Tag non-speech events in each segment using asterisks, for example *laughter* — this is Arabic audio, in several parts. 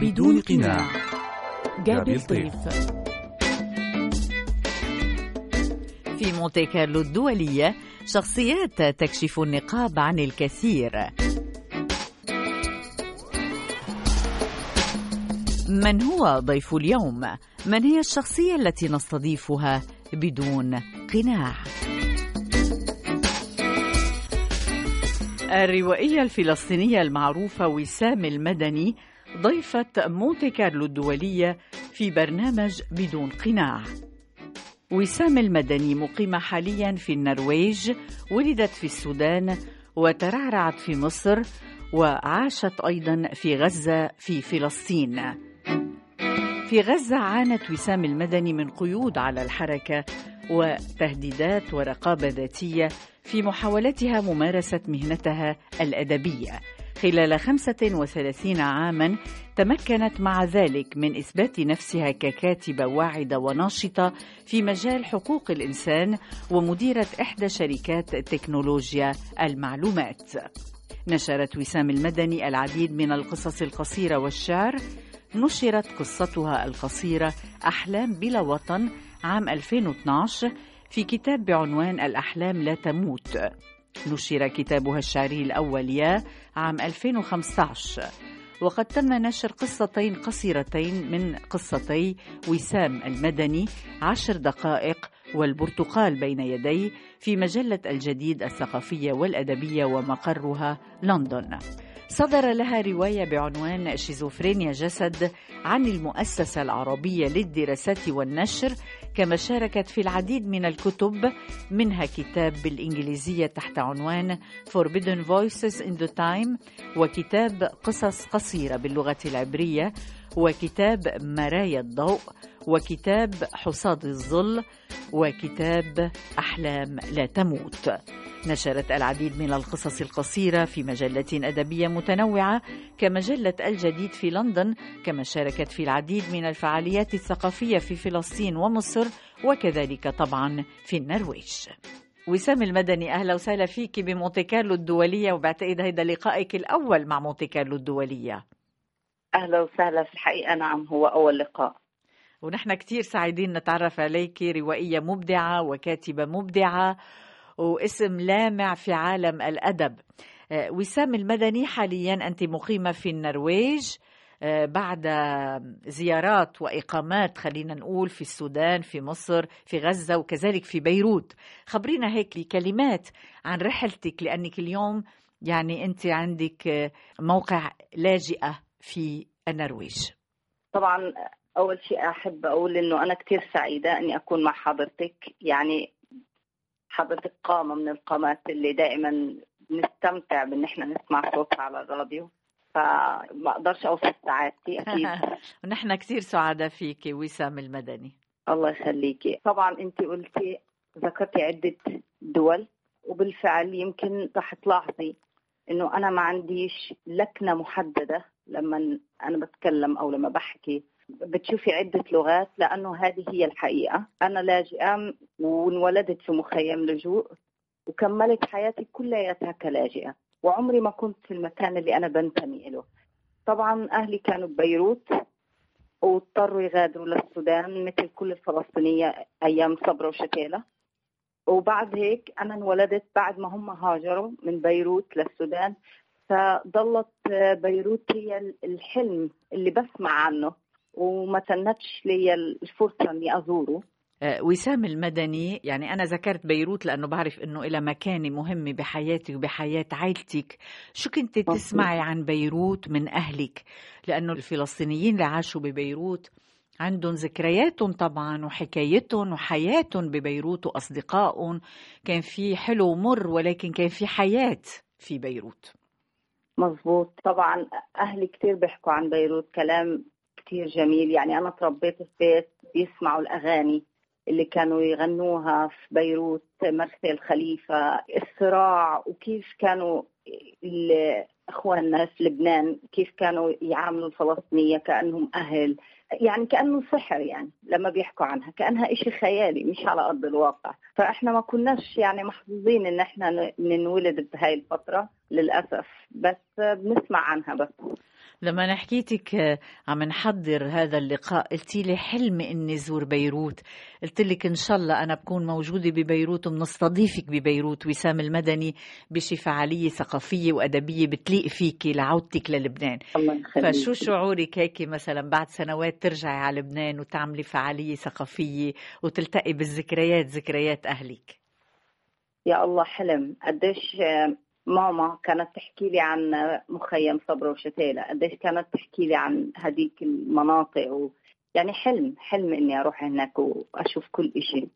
بدون قناع. جابي الطيف في مونتي كارلو الدولية شخصيات تكشف النقاب عن الكثير. من هو ضيف اليوم؟ من هي الشخصية التي نستضيفها بدون قناع؟ الروائية الفلسطينية المعروفة وسام المدني ضيفة مونتي كارلو الدولية في برنامج بدون قناع. وسام المدني مقيمة حاليا في النرويج ولدت في السودان وترعرعت في مصر وعاشت أيضا في غزة في فلسطين. في غزة عانت وسام المدني من قيود على الحركة وتهديدات ورقابة ذاتية في محاولتها ممارسة مهنتها الأدبية. خلال 35 عاما تمكنت مع ذلك من إثبات نفسها ككاتبة واعدة وناشطة في مجال حقوق الإنسان ومديرة إحدى شركات تكنولوجيا المعلومات. نشرت وسام المدني العديد من القصص القصيرة والشعر. نشرت قصتها القصيرة أحلام بلا وطن عام 2012 في كتاب بعنوان الأحلام لا تموت. نشر كتابها الشعري الأول يا عام 2015 وقد تم نشر قصتين قصيرتين من قصتي وسام المدني عشر دقائق والبرتقال بين يدي في مجلة الجديد الثقافية والأدبية ومقرها لندن. صدر لها رواية بعنوان شيزوفرينيا جسد عن المؤسسة العربية للدراسات والنشر كما شاركت في العديد من الكتب منها كتاب بالإنجليزية تحت عنوان Forbidden Voices in the Time وكتاب قصص قصيرة باللغة العبرية وكتاب مرايا الضوء وكتاب حصاد الظل وكتاب أحلام لا تموت. نشرت العديد من القصص القصيرة في مجلات أدبية متنوعة كمجلة الجديد في لندن كما شاركت في العديد من الفعاليات الثقافية في فلسطين ومصر وكذلك طبعا في النرويج. وسام المدني أهلا وسهلا فيك بمونتي كارلو الدولية وبعتقد هيدا لقائك الأول مع مونتي كارلو الدولية. أهلا وسهلا في الحقيقة نعم هو أول لقاء. ونحن كثير سعيدين نتعرف عليك روائية مبدعة وكاتبة مبدعة. واسم لامع في عالم الأدب. وسام المدني حاليا أنت مقيمة في النرويج بعد زيارات وإقامات خلينا نقول في السودان في مصر في غزة وكذلك في بيروت. خبرينا هيك لكلمات عن رحلتك لأنك اليوم يعني أنت عندك موقع لاجئة في النرويج. طبعا أول شيء أحب أقول إنه أنا كثير سعيدة إني أكون مع حضرتك. يعني حضرتك قامة من القامات اللي دائما نستمتع بأن إحنا نسمع صوتها على الراديو. فما أقدرش أوصف سعادتي أكيد. *laughs* ونحن كثير سعداء فيك وسام المدني. الله يخليكي طبعا انت قلتي ذكرتي عدة دول وبالفعل يمكن رح تلاحظي إنه أنا ما عنديش لكنة محددة لما أنا بتكلم أو لما بحكي. بتشوفي عدة لغات لأنه هذه هي الحقيقة. أنا لاجئة وانولدت في مخيم لجوء وكملت حياتي كلياتها كلاجئة. وعمري ما كنت في المكان اللي أنا بنتمي له طبعا أهلي كانوا ببيروت واضطروا يغادروا للسودان مثل كل الفلسطينية أيام صبرا وشتيلة. وبعد هيك أنا انولدت بعد ما هم هاجروا من بيروت للسودان. فضلت بيروت هي الحلم اللي بسمع عنه وما تنتش لي الفرصة أني أزوره. وسام المدني يعني أنا ذكرت بيروت لأنه بعرف أنه إلى مكانة مهمة بحياتي وبحياة عائلتك شو كنت تسمعي عن بيروت من أهلك؟ لأنه الفلسطينيين اللي عاشوا ببيروت عندهم ذكرياتهم طبعا وحكايتهم وحياتهم ببيروت وأصدقائهم. كان في حلو ومر ولكن كان في حياة في بيروت. مظبوط. طبعا أهلي كثير بيحكوا عن بيروت كلام كثير جميل. يعني أنا تربيت في بيت بيسمعوا الأغاني. اللي كانوا يغنوها في بيروت مرسى الخليفة الصراع وكيف كانوا إخواننا في لبنان كيف كانوا يعاملوا الفلسطينية كأنهم أهل يعني كأنه سحر يعني لما بيحكوا عنها كأنها إشي خيالي مش على أرض الواقع. فإحنا ما كناش يعني محظوظين إن إحنا ننولد بهاي الفترة للأسف بس بنسمع عنها بس. لما حكيتك آه، عم نحضر هذا اللقاء قلتي لي حلمي إني زور بيروت. قلت لك إن شاء الله أنا بكون موجودة ببيروت وبنستضيفك ببيروت وسام المدني بشي فعاليه ثقافية وأدبية بتليق فيكي لعودتك للبنان. الله فشو شعورك هيك مثلا بعد سنوات ترجعي على لبنان وتعملي فعالية ثقافية وتلتقي بالذكريات ذكريات أهلك؟ يا الله حلم. قديش آه، ماما كانت تحكي لي عن مخيم صبرا وشتيلة. قديش كانت تحكي لي عن هذيك المناطق و... يعني حلم حلم إني أروح هناك وأشوف كل شيء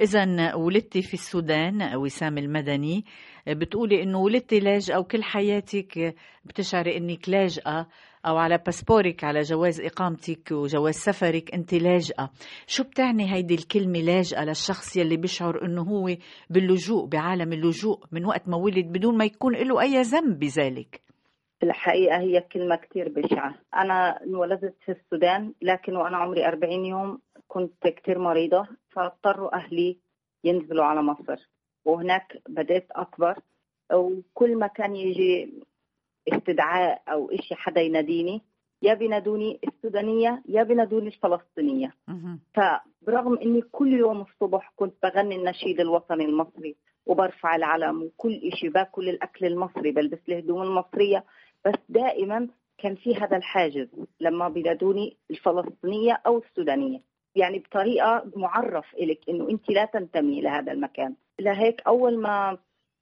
إذا ولدتي في السودان وسام المدني. بتقولي إنه ولدتي لاجئة وكل حياتك بتشعري إنك لاجئة. أو على باسبورك على جواز إقامتك وجواز سفرك أنت لاجئة. شو بتعني هيدي الكلمة لاجئة للشخص يلي بيشعر إنه هو باللجوء بعالم اللجوء من وقت ما ولد بدون ما يكون له أي ذنب بذلك؟ الحقيقة هي كلمة كتير بشعة. أنا انولدت في السودان لكن وأنا عمري 40 يوم كنت كتير مريضة فاضطروا أهلي ينزلوا على مصر. وهناك بدأت أكبر وكل ما كان يجي استدعاء أو إشي حدا يناديني يا بينادوني السودانية يا بينادوني الفلسطينية. فبرغم إني كل يوم الصبح كنت بغني النشيد الوطني المصري وبرفع العلم وكل إشي باكل الأكل المصري بلبس الهدوم المصرية بس دائما كان في هذا الحاجز لما بينادوني الفلسطينية أو السودانية. يعني بطريقة معرف إلك إنه أنت لا تنتمي لهذا المكان. لهيك أول ما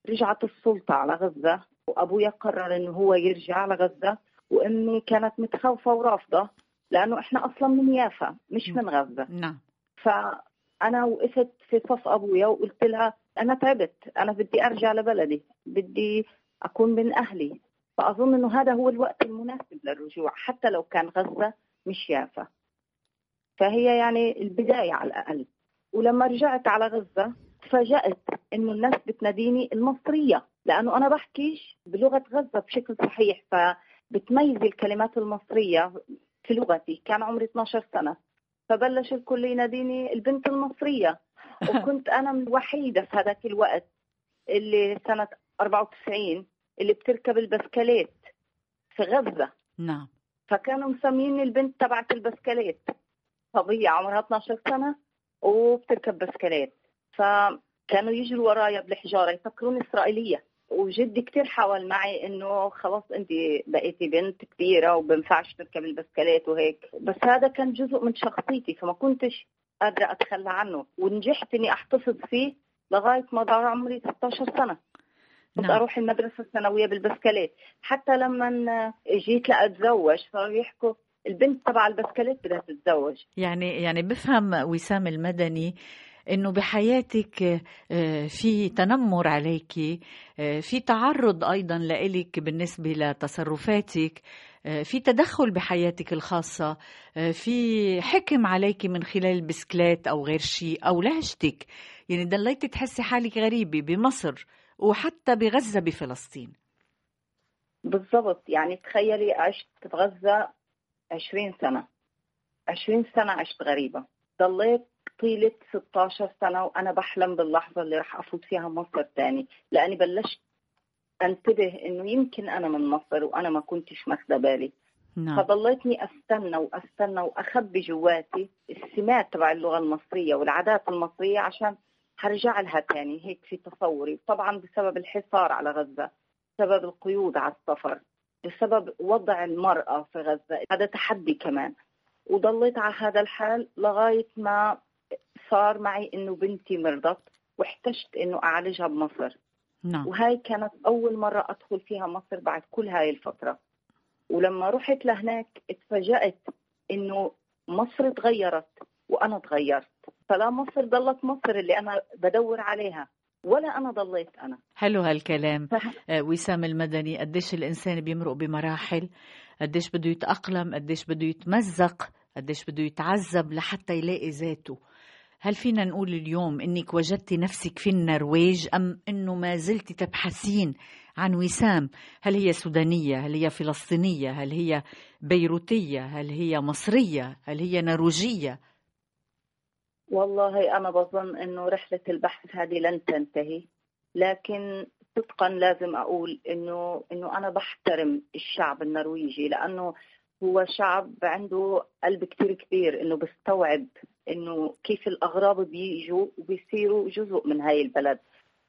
رجعت السلطة على غزة وأبويا قرر إنه هو يرجع على غزة وأمي كانت متخوفة ورافضة لأنه إحنا أصلا من يافا مش من غزة. نعم. فأنا وقفت في صف أبويا وقلت لها أنا تعبت أنا بدي أرجع لبلدي بدي أكون من أهلي. فأظن أنه هذا هو الوقت المناسب للرجوع حتى لو كان غزة مش يافا. فهي يعني البداية على الأقل. ولما رجعت على غزة تفاجأت إنه الناس بتناديني المصرية. لأنه أنا بحكيش بلغة غزة بشكل صحيح فبتميز الكلمات المصرية في لغتي. كان عمري 12 سنة. فبلش الكل يناديني البنت المصرية. *laughs* وكنت أنا الوحيدة في هذاك الوقت اللي سنة 94 اللي بتركب البسكليت في غزة. نعم. فكانوا مسميني البنت تبعت البسكليت. صبية عمرها 12 سنة وبتركب بسكليت. فكانوا يجروا ورايا بالحجارة يفكروني إسرائيلية. وجدي كتير حاول معي إنه خلاص انت بقيتي بنت كبيرة وبنفعش تركب البسكليت وهيك. بس هذا كان جزء من شخصيتي فما كنتش قادرة أتخلى عنه. ونجحت إني أحتفظ فيه لغاية ما ضاع عمري 16 سنة. كنت نعم. أروح المدرسة الثانوية بالبسكليت. حتى لما جيت لأتزوج صاروا يحكوا البنت تبع البسكليت بدها تتزوج. يعني يعني بفهم وسام المدني إنه بحياتك آه، في تنمر عليك آه، في تعرض أيضا لإلك بالنسبة لتصرفاتك آه، في تدخل بحياتك الخاصة في حكم عليك من خلال البسكليت أو غير شيء أو لهجتك. يعني ضليتي تحسي حالك غريبة بمصر وحتى بغزة بفلسطين. بالضبط. يعني تخيلي عشت في غزة 20 سنة. 20 سنة عشت غريبة. ضليت طيلة 16 سنة وأنا بحلم باللحظة اللي رح أفوت فيها مصر تاني لأني بلشت أنتبه إنه يمكن أنا من مصر وأنا ما كنتش ماخذه بالي. نعم. فضليتني أستنى وأستنى وأخبي جواتي السمات تبع اللغة المصرية والعادات المصرية عشان هرجع لها تاني هيك في تصوري. طبعا بسبب الحصار على غزة بسبب القيود على السفر بسبب وضع المرأة في غزة هذا تحدي كمان. وضليت على هذا الحال لغاية ما صار معي إنه بنتي مرضت واحتجت إنه أعالجها بمصر. نعم. وهاي كانت أول مرة أدخل فيها مصر بعد كل هاي الفترة. ولما رحت لهناك اتفاجأت إنه مصر تغيرت وأنا تغيرت. فلا مصر ضلت مصر اللي أنا بدور عليها ولا أنا ضليت أنا. حلو هالكلام. آه، وسام المدني قديش الإنسان بيمرق بمراحل قديش بده يتأقلم قديش بده يتمزق قديش بده يتعذب لحتى يلاقي ذاته. هل فينا نقول اليوم إنك وجدتي نفسك في النرويج أم إنه ما زلت تبحثين عن وسام؟ هل هي سودانية؟ هل هي فلسطينية؟ هل هي بيروتية؟ هل هي مصرية؟ هل هي نرويجية؟ والله أنا بظن إنه رحلة البحث هذه لن تنتهي لكن صدقا لازم أقول إنه إنه أنا بحترم الشعب النرويجي لأنه هو شعب عنده قلب كتير كبير إنه بيستوعب إنه كيف الاغراب بيجوا وبيصيروا جزء من هاي البلد.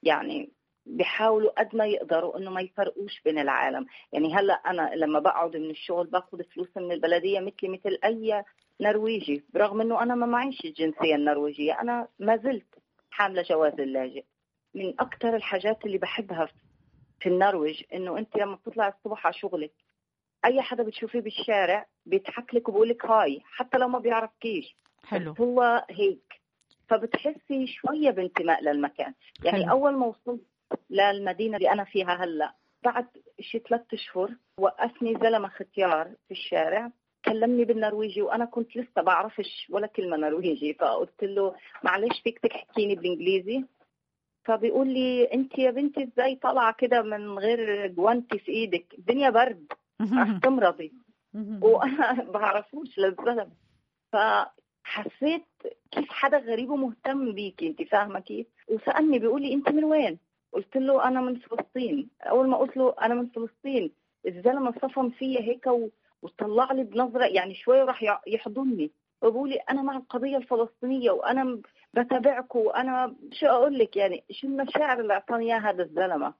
يعني بيحاولوا قد ما يقدروا إنه ما يفرقوش بين العالم. يعني هلأ أنا لما بقعد من الشغل باخذ فلوس من البلدية مثلي مثل أي نرويجي برغم إنه أنا ما معيش الجنسية النرويجية أنا ما زلت حاملة جواز اللاجئ. من أكثر الحاجات اللي بحبها في النرويج إنه أنت لما بتطلع الصبح على شغلك أي حدا بتشوفيه بالشارع بيضحك لك وبقول لك هاي حتى لو ما بيعرفكيش حلو. هو هيك. فبتحسي شوية بانتماء للمكان. يعني حلو. أول ما وصلت للمدينة اللي أنا فيها هلأ بعد شي ثلاث أشهر وقفني زلمة ختيار في الشارع كلمني بالنرويجي وأنا كنت لسه بعرفش ولا كلمة نرويجي فقلت له معلش فيك تحكيني بالإنجليزي؟ فبيقول لي أنت يا بنتي إزاي طالعة كده من غير جوانتي في إيدك؟ الدنيا برد. رح تمرضي. وأنا *laughs* بعرفوش للزلمة. فحسيت كيف حدا غريب ومهتم بيكي انت فاهمة كيف؟ وسألني بيقول لي انت من وين؟ قلت له أنا من فلسطين. أول ما قلت له أنا من فلسطين الزلمه صفن فيا هيك و... وطلع لي بنظرة يعني شوي راح يحضني. وبقول لي أنا مع القضية الفلسطينية وأنا بتابعكم وأنا شو أقول لك يعني؟ شو المشاعر اللي أعطاني إياها هذا الزلمة؟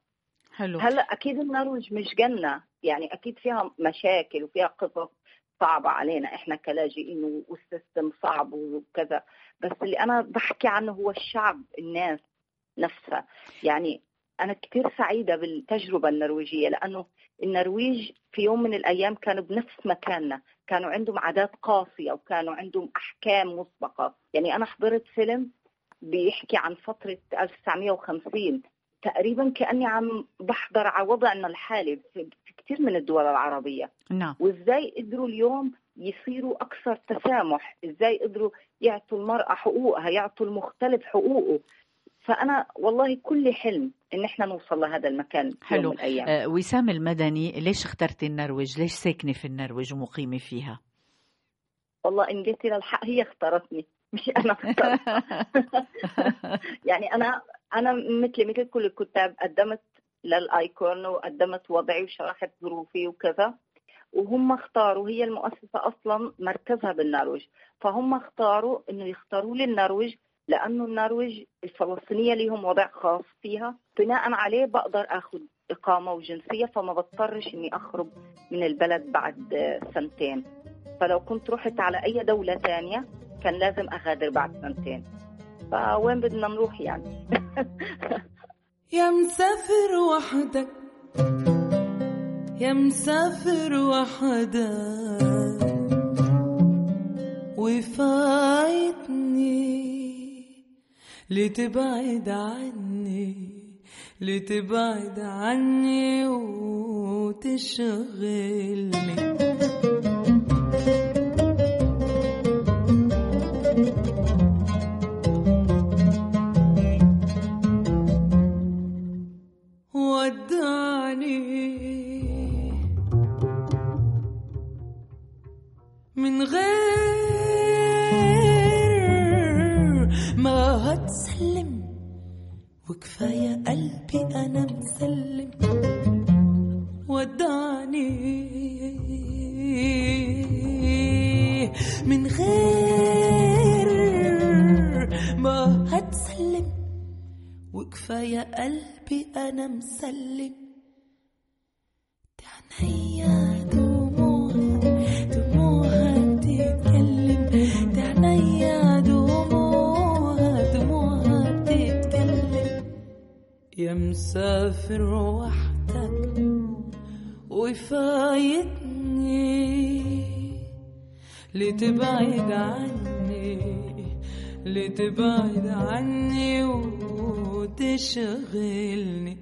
حلو. هلأ أكيد النرويج مش جنة. يعني أكيد فيها مشاكل وفيها قصص. صعبة علينا إحنا كلاجئين والسيستم صعب وكذا. بس اللي أنا بحكي عنه هو الشعب الناس نفسها. يعني أنا كثير سعيدة بالتجربة النرويجية لأنه النرويج في يوم من الأيام كانوا بنفس مكاننا. كانوا عندهم عادات قاسية وكانوا عندهم أحكام مسبقة. يعني أنا حضرت فيلم بيحكي عن فترة 1950 تقريبا كأني عم بحضر على وضعنا الحالي في كثير من الدول العربية. نعم. وإزاي قدروا اليوم يصيروا أكثر تسامح؟ إزاي قدروا يعطوا المرأة حقوقها يعطوا المختلف حقوقه؟ فأنا والله كل حلم إن إحنا نوصل لهذا المكان حلو. يوم من الأيام. آه، وسام المدني ليش اخترتي النرويج؟ ليش ساكنة في النرويج ومقيمة فيها؟ والله إن جيتي للحق هي اختارتني مش أنا *laughs* اخترتها *laughs* يعني أنا أنا مثلي مثل كل الكتاب قدمت للايكون وقدمت وضعي وشرحت ظروفي وكذا. وهم اختاروا هي المؤسسة أصلا مركزها بالنرويج. فهم اختاروا إنه يختاروا لي النرويج لأنه النرويج الفلسطينية ليهم وضع خاص فيها. بناء عليه بقدر أخذ إقامة وجنسية فما بضطرش إني أخرج من البلد بعد سنتين. فلو كنت رحت على أي دولة تانية كان لازم أغادر بعد سنتين. فوين بدنا نروح يعني؟ *laughs* يا مسافر وحدك يا مسافر وحدك وفايتني لتبعد عني لتبعد عني وتشغلني. من غير ما هتسلم. وكفاية قلبي أنا مسلم. ودعني من غير ما هتسلم. وكفاية قلبي أنا مسلم. تعنيا يا مسافر وحدك وفايتني لتبعد عني؟ لتبعد عني وتشغلني؟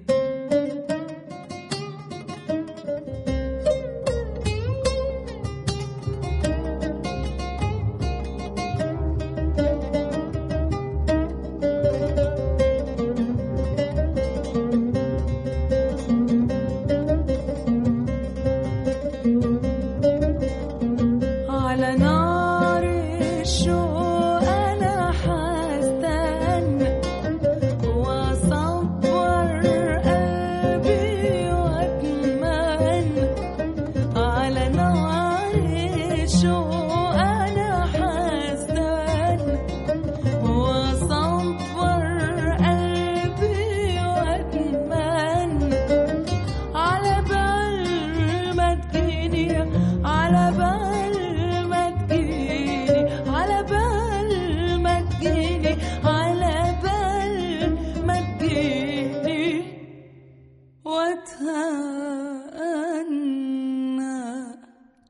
وتهنى.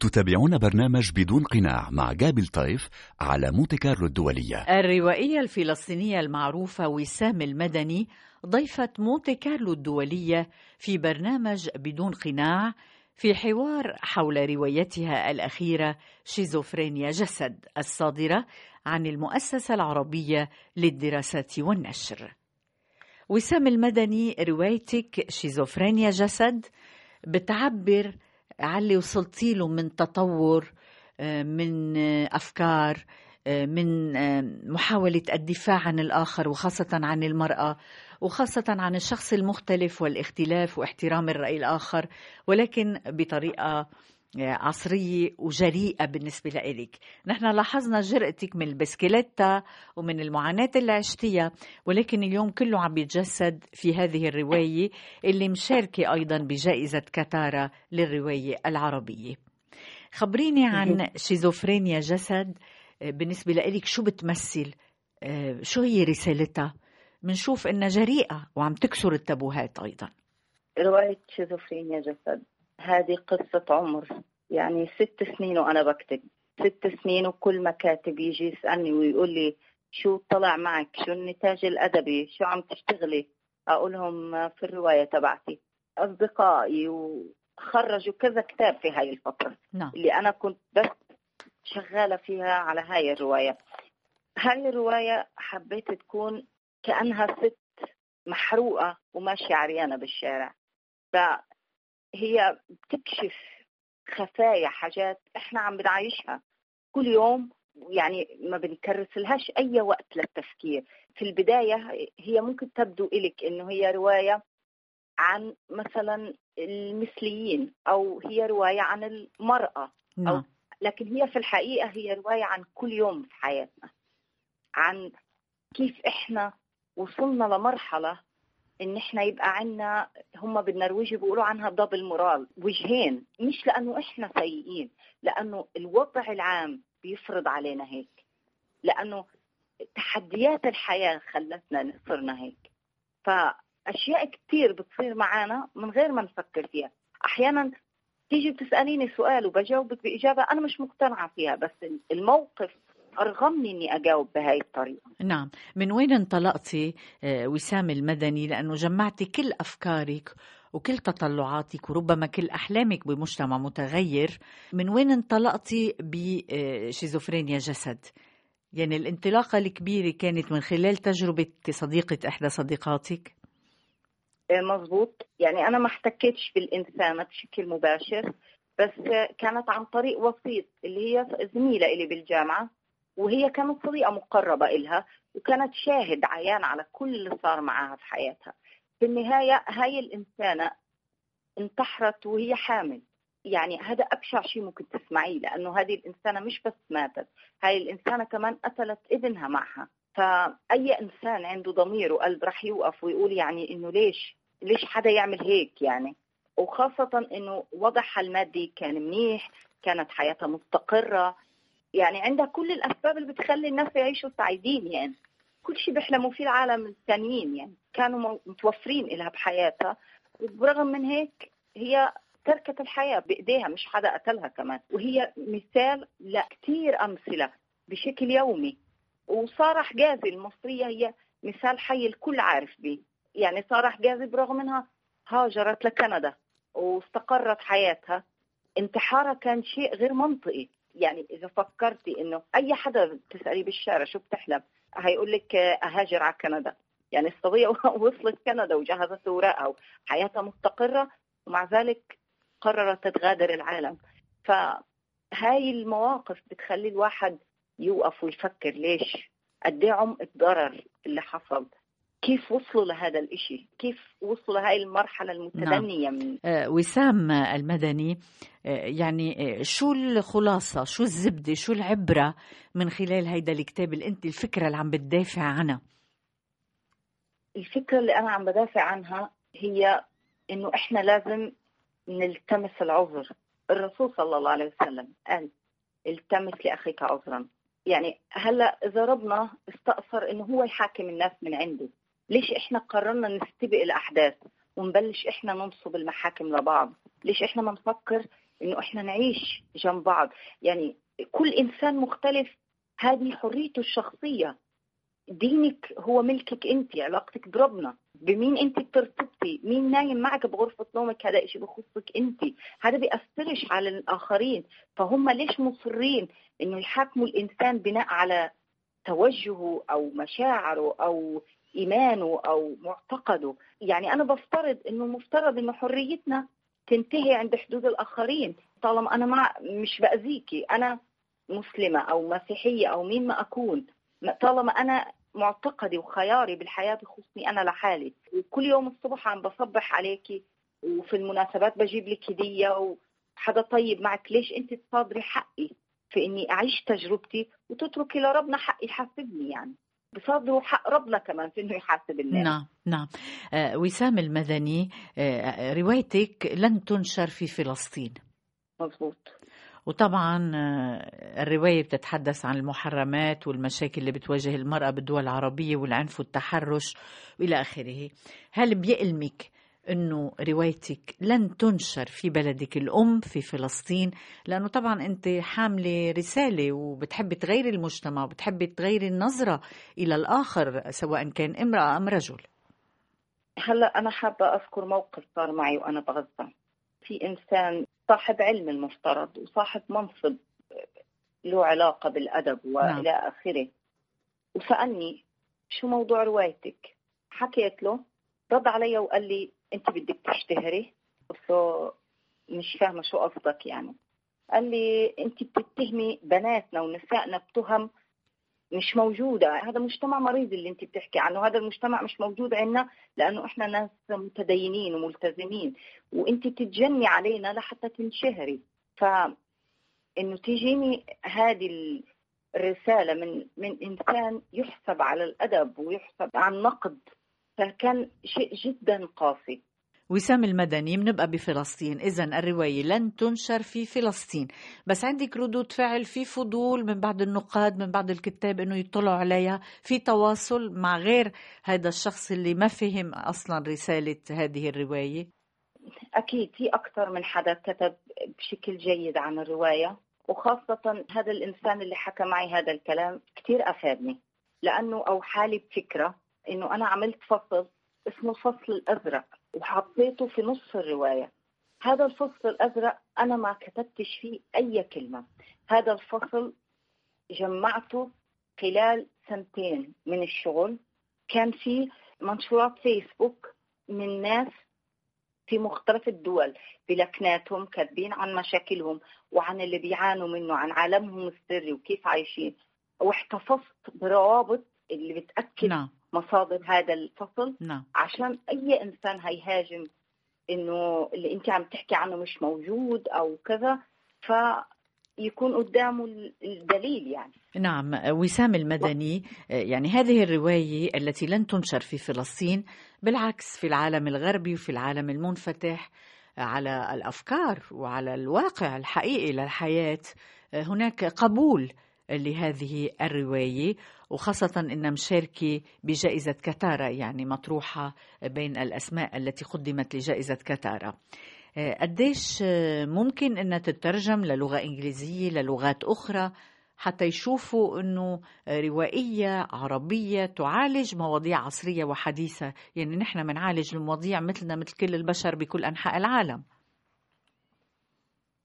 تتابعون برنامج بدون قناع مع غابي لطيف على مونت كارلو الدولية. الروائية الفلسطينية المعروفة وسام المدني ضيفة مونت كارلو الدولية في برنامج بدون قناع في حوار حول روايتها الأخيرة شيزوفرينيا جسد الصادرة عن المؤسسة العربية للدراسات والنشر. وسام المدني روايتك شيزوفرينيا جسد بتعبر على اللي وصلتي له من تطور آه، من آه، أفكار آه، من محاولة الدفاع عن الآخر وخاصة عن المرأة وخاصة عن الشخص المختلف والاختلاف واحترام الرأي الآخر ولكن بطريقة عصرية وجريئة بالنسبة لإلك. نحن لاحظنا جرأتك من البسكليتة ومن المعاناة اللي عشتيها ولكن اليوم كله عم يتجسد في هذه الرواية اللي مشاركة أيضا بجائزة كتارا للرواية العربية. خبريني عن شيزوفرينيا جسد. بالنسبة لإلك شو بتمثل؟ شو هي رسالتها؟ منشوف إنها جريئة وعم تكسر التابوهات أيضا. رواية شيزوفرينيا جسد. هذه قصة عمر. يعني ست سنين وأنا بكتب. ست سنين وكل ما كاتب يجي يسألني ويقول لي شو طلع معك؟ شو النتاج الأدبي؟ شو عم تشتغلي؟ أقول لهم في الرواية تبعتي. أصدقائي وخرجوا كذا كتاب في هاي الفترة. نعم. اللي أنا كنت بس شغالة فيها على هاي الرواية. هاي الرواية حبيت تكون كأنها ست محروقة وماشية عريانة بالشارع. هي بتكشف خفايا حاجات إحنا عم بنعيشها كل يوم يعني ما بنكرس لهاش أي وقت للتفكير في البداية هي ممكن تبدو إلك إنه هي رواية عن مثلا المثليين أو هي رواية عن المرأة نعم. أو لكن هي في الحقيقة هي رواية عن كل يوم في حياتنا عن كيف إحنا وصلنا لمرحلة إن إحنا يبقى عندنا هم بالنرويجي بيقولوا عنها دبل مورال وجهين مش لأنه إحنا سيئين لأنه الوضع العام بيفرض علينا هيك. لأنه تحديات الحياة خلتنا صرنا هيك. فأشياء كثير بتصير معنا من غير ما نفكر فيها. أحيانا تيجي بتسأليني سؤال وبجاوبك بإجابة أنا مش مقتنعة فيها بس الموقف أرغمني إني أجاوب بهاي الطريقة. نعم. من وين انطلقتي آه، وسام المدني؟ لأنه جمعتي كل أفكارك وكل تطلعاتك وربما كل أحلامك بمجتمع متغير. من وين انطلقتي بشيزوفرينيا جسد؟ يعني الانطلاقة الكبيرة كانت من خلال تجربة صديقة إحدى صديقاتك؟ آه، مزبوط يعني أنا ما احتكيتش بالإنسانة بشكل مباشر بس كانت عن طريق وسيط اللي هي زميلة إلي بالجامعة. وهي كانت صديقة مقربة إلها وكانت شاهد عيان على كل اللي صار معها في حياتها. في النهاية هاي الإنسانة انتحرت وهي حامل. يعني هذا أبشع شيء ممكن تسمعيه لأنه هذه الإنسانة مش بس ماتت هاي الإنسانة كمان قتلت ابنها معها. فأي إنسان عنده ضمير وقلب رح يوقف ويقول يعني إنه ليش ليش حدا يعمل هيك يعني؟ وخاصة إنه وضعها المادي كان منيح كانت حياتها مستقرة يعني عندها كل الأسباب اللي بتخلي الناس يعيشوا سعيدين يعني. كل شيء بيحلموا فيه العالم الثانيين يعني. كانوا متوفرين لها بحياتها. وبرغم من هيك هي تركت الحياة بإيديها مش حدا قتلها كمان. وهي مثال لكثير أمثلة بشكل يومي. وسارة حجازي المصرية هي مثال حي الكل عارف به يعني سارة حجازي برغم انها هاجرت لكندا واستقرت حياتها. انتحارها كان شيء غير منطقي. يعني إذا فكرتي إنه أي حدا بتساليه بالشارع شو بتحلم هيقول لك أهاجر على كندا. يعني الصبية *laughs* وصلت كندا وجهزت اوراقها وحياتها مستقرة ومع ذلك قررت تغادر العالم. فهاي المواقف بتخلي الواحد يوقف ويفكر ليش؟ قد إيه عمق الضرر اللي حصل؟ كيف وصلوا لهذا الإشي؟ كيف وصلوا لهذه المرحلة المتدنية نعم. من آه وسام المدني آه يعني آه شو الخلاصة شو الزبدة شو العبرة من خلال هيدا الكتاب اللي أنت الفكرة اللي عم بتدافع عنها؟ الفكرة اللي أنا عم بدافع عنها هي إنه إحنا لازم نلتمس العذر. الرسول صلى الله عليه وسلم قال التمس لأخيك عذرا. يعني هلأ إذا ربنا استأثر إنه هو يحاكم الناس من عنده. ليش إحنا قررنا نستبق الأحداث ونبلش إحنا ننصب المحاكم لبعض؟ ليش إحنا ما نفكر إنه إحنا نعيش جنب بعض؟ يعني كل إنسان مختلف هذه حريته الشخصية. دينك هو ملكك أنت علاقتك بربنا. بمين أنت بترتبطي؟ مين نايم معك بغرفة نومك؟ هذا شيء بخصك أنت. هذا بيأثرش على الآخرين. فهم ليش مصرين إنه يحاكموا الإنسان بناء على توجهه أو مشاعره أو إيمانه أو معتقده. يعني أنا بفترض إنه المفترض إنه حريتنا تنتهي عند حدود الآخرين. طالما أنا مع مش باذيكي أنا مسلمة أو مسيحية أو مين ما أكون. طالما أنا معتقدي وخياري بالحياة بخصني أنا لحالي. وكل يوم الصبح عم بصبح عليكي وفي المناسبات بجيب لك هدية وحدا طيب معك ليش أنت تصادري حقي في إني أعيش تجربتي وتتركي لربنا حق يحاسبني يعني؟ بصادروا حق ربنا كمان في إنه يحاسب الناس. نعم نعم. آه وسام المدني آه روايتك لن تنشر في فلسطين. مظبوط. وطبعا الرواية بتتحدث عن المحرمات والمشاكل اللي بتواجه المرأة بالدول العربية والعنف والتحرش وإلى آخره. هل بيألمك أنه روايتك لن تنشر في بلدك الأم في فلسطين لأنه طبعا أنت حاملة رسالة وبتحبي تغيري المجتمع وبتحبي تغيري النظرة إلى الآخر سواء كان امرأة أم رجل. هلأ أنا حابة أذكر موقف صار معي وأنا بغزة. في إنسان صاحب علم المفترض وصاحب منصب له علاقة بالأدب وإلى نعم. آخره. وسألني شو موضوع روايتك؟ حكيت له رد علي وقال لي أنت بدك تشتهري قلت له مش فاهمة شو قصدك يعني. قال لي أنت بتتهمي بناتنا ونسائنا بتهم مش موجودة. هذا مجتمع مريض اللي أنت بتحكي عنه. هذا المجتمع مش موجود عندنا لأنه إحنا ناس متدينين وملتزمين. وأنت تتجني علينا لحتى تنشهري. ف انه تجيني هذه الرسالة من من إنسان يحسب على الأدب ويحسب على النقد. فكان شيء جدا قاسي. وسام المدني بنبقى بفلسطين إذا الرواية لن تنشر في فلسطين. بس عندك ردود فعل في فضول من بعض النقاد من بعض الكتاب أنه يطلعوا عليها في تواصل مع غير هذا الشخص اللي ما فهم أصلا رسالة هذه الرواية. أكيد في أكثر من حدا كتب بشكل جيد عن الرواية وخاصة هذا الإنسان اللي حكى معي هذا الكلام كثير أفادني لأنه أوحالي بفكرة إنه أنا عملت فصل اسمه الفصل الأزرق وحطيته في نص الرواية. هذا الفصل الأزرق أنا ما كتبتش فيه أي كلمة. هذا الفصل جمعته خلال سنتين من الشغل. كان في منشورات فيسبوك من ناس في مختلف الدول بلكناتهم كاتبين عن مشاكلهم وعن اللي بيعانوا منه عن عالمهم السري وكيف عايشين. واحتفظت بروابط اللي بتأكد نعم. مصادر هذا الفصل نعم. عشان أي إنسان هيهاجم إنه اللي أنت عم تحكي عنه مش موجود أو كذا فيكون قدامه الدليل يعني نعم وسام المدني يعني هذه الرواية التي لن تنشر في فلسطين بالعكس في العالم الغربي وفي العالم المنفتح على الأفكار وعلى الواقع الحقيقي للحياة هناك قبول لهذه الرواية وخاصة أن مشاركة بجائزة كتارا يعني مطروحة بين الأسماء التي قدمت لجائزة كتارا قديش ممكن أنها تترجم للغة إنجليزية للغات أخرى حتى يشوفوا أنه روائية عربية تعالج مواضيع عصرية وحديثة؟ يعني نحن بنعالج المواضيع مثلنا مثل كل البشر بكل أنحاء العالم.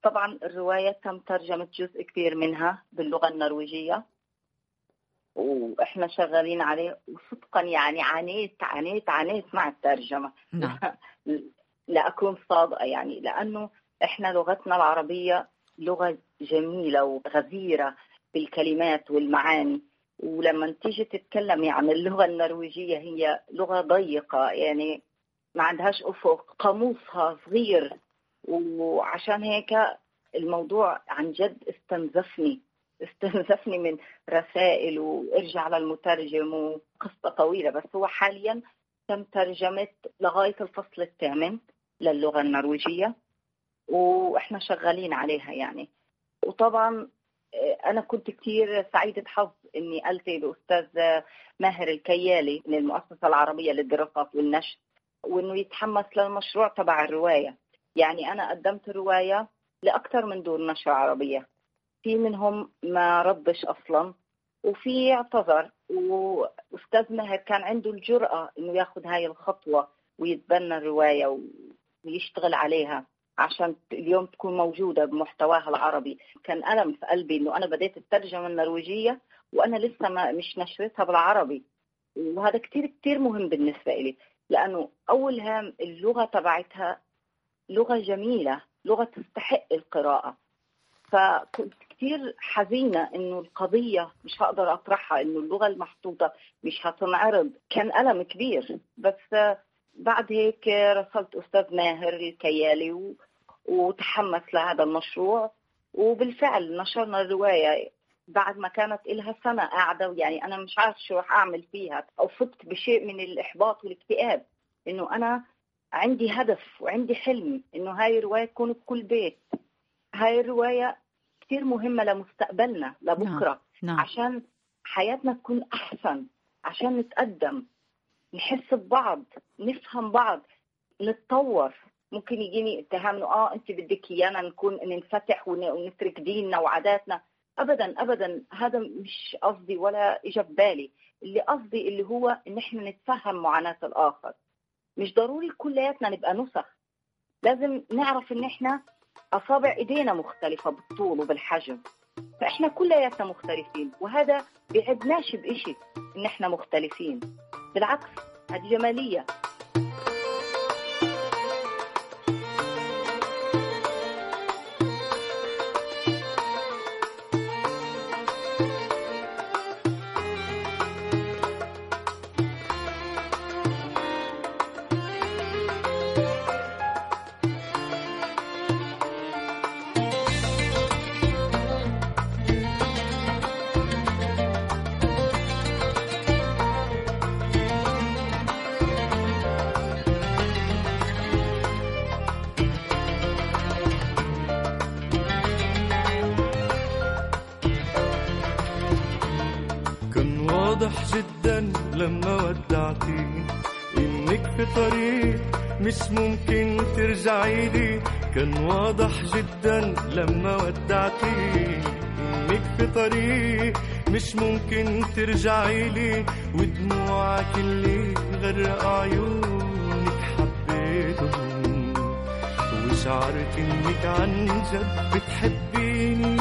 طبعا الرواية تم ترجمة جزء كبير منها باللغة النرويجية. وإحنا شغالين عليه وصدقا يعني عانيت عانيت عانيت مع الترجمة. نعم. *laughs* لأكون صادقة يعني لأنه إحنا لغتنا العربية لغة جميلة وغزيرة بالكلمات والمعاني. ولما تيجي تتكلمي عن اللغة النرويجية هي لغة ضيقة يعني ما عندهاش أفق قاموسها صغير. وعشان هيك الموضوع عن جد استنزفني. استنزفني من رسائل وارجع للمترجم وقصة طويلة بس هو حاليا تم ترجمة لغاية الفصل الثامن للغة النرويجية وإحنا شغالين عليها يعني. وطبعا أنا كنت كثير سعيدة حظ إني ألتقي بأستاذ ماهر الكيالي من المؤسسة العربية للدراسات والنشر وإنه يتحمس للمشروع تبع الرواية. يعني أنا قدمت الروايه لأكثر من دور نشر عربية. في منهم ما ردش أصلا وفي اعتذر وأستاذ ماهر كان عنده الجرأة إنه ياخذ هاي الخطوة ويتبنى الرواية ويشتغل عليها عشان اليوم تكون موجودة بمحتواها العربي. كان ألم في قلبي إنه أنا بديت الترجمة النرويجية وأنا لسه ما مش نشرتها بالعربي. وهذا كتير كتير مهم بالنسبة لي لأنه أول هام اللغة تبعتها لغة جميلة لغة تستحق القراءة. فكنت كثير حزينة إنه القضية مش هقدر أطرحها إنه اللغة المحطوطة مش هتنعرض. كان ألم كبير. بس بعد هيك رسلت أستاذ ماهر الكيالي و... وتحمس لهذا المشروع. وبالفعل نشرنا الرواية. بعد ما كانت إلها سنة قاعدة يعني أنا مش عارف شو رح أعمل فيها أو فقت بشيء من الإحباط والاكتئاب إنه أنا عندي هدف وعندي حلم إنه هاي الرواية تكون بكل بيت. هاي الرواية كثير مهمة لمستقبلنا لبكرة. نعم. نعم. عشان حياتنا تكون أحسن عشان نتقدم نحس ببعض نفهم بعض نتطور. ممكن يجيني اتهام إنه آه أنت بدك إيانا نكون ننفتح ونترك ديننا وعاداتنا. ابدا ابدا هذا مش قصدي ولا اجى ببالي اللي قصدي اللي هو ان إحنا نتفهم معاناة الآخر. مش ضروري كلياتنا نبقى نسخ. لازم نعرف إن إحنا أصابع إيدينا مختلفة بالطول وبالحجم. فإحنا كلياتنا مختلفين وهذا بيعدناش بإشي إن إحنا مختلفين. بالعكس هذه جمالية. ممكن ترجعي لي كان واضح جدا لما ودعتي. انك في طريق مش ممكن ترجعي لي ودموعك اللي غرق عيونك حبيتهم. وشعرت إنك عن جد بتحبيني.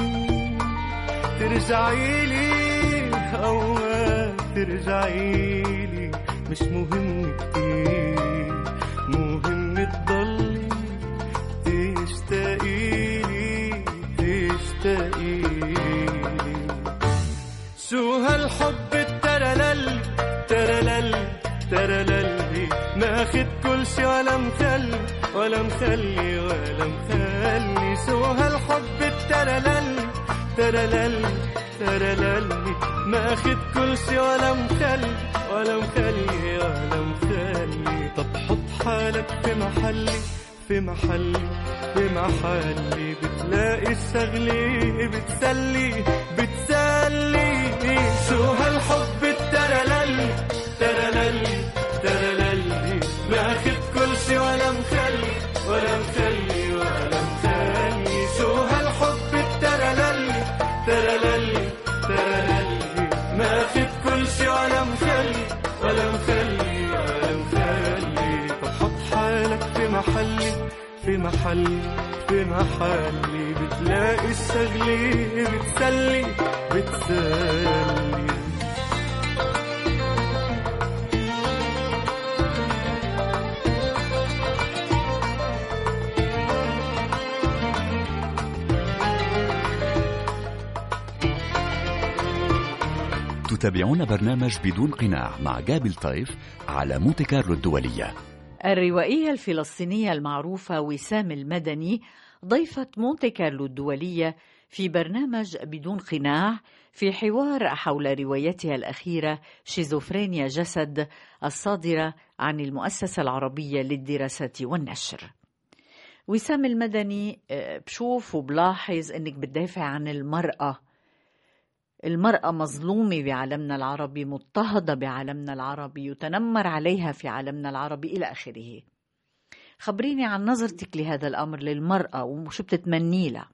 ترجعي لي أو ما ترجعي لي مش مهم كتير. ولا مخلي ولا مخلي شو هالحب الترلل ترلل ترلل كل شي ولا مخلي ولا مخلي ولا مخلي طب حط حالك في محلي في محلي في محلي. بتلاقي الشغلة بتسلي بتسلي. شو هالحب في محلي في محلي بتلاقي الشغلة بتسلي بتسلي. تتابعون برنامج بدون قناع مع جابل طيف على مونتي كارلو الدولية. الروائية الفلسطينية المعروفة وسام المدني ضيفة مونتي كارلو الدولية في برنامج بدون قناع في حوار حول روايتها الأخيرة شيزوفرينيا جسد الصادرة عن المؤسسة العربية للدراسات والنشر. وسام المدني آه، بشوف وبلاحظ إنك بتدافع عن المرأة المرأة مظلومة بعالمنا العربي مضطهدة بعالمنا العربي يتنمر عليها في عالمنا العربي إلى آخره. خبريني عن نظرتك لهذا الأمر للمرأة وشو بتتمني لها؟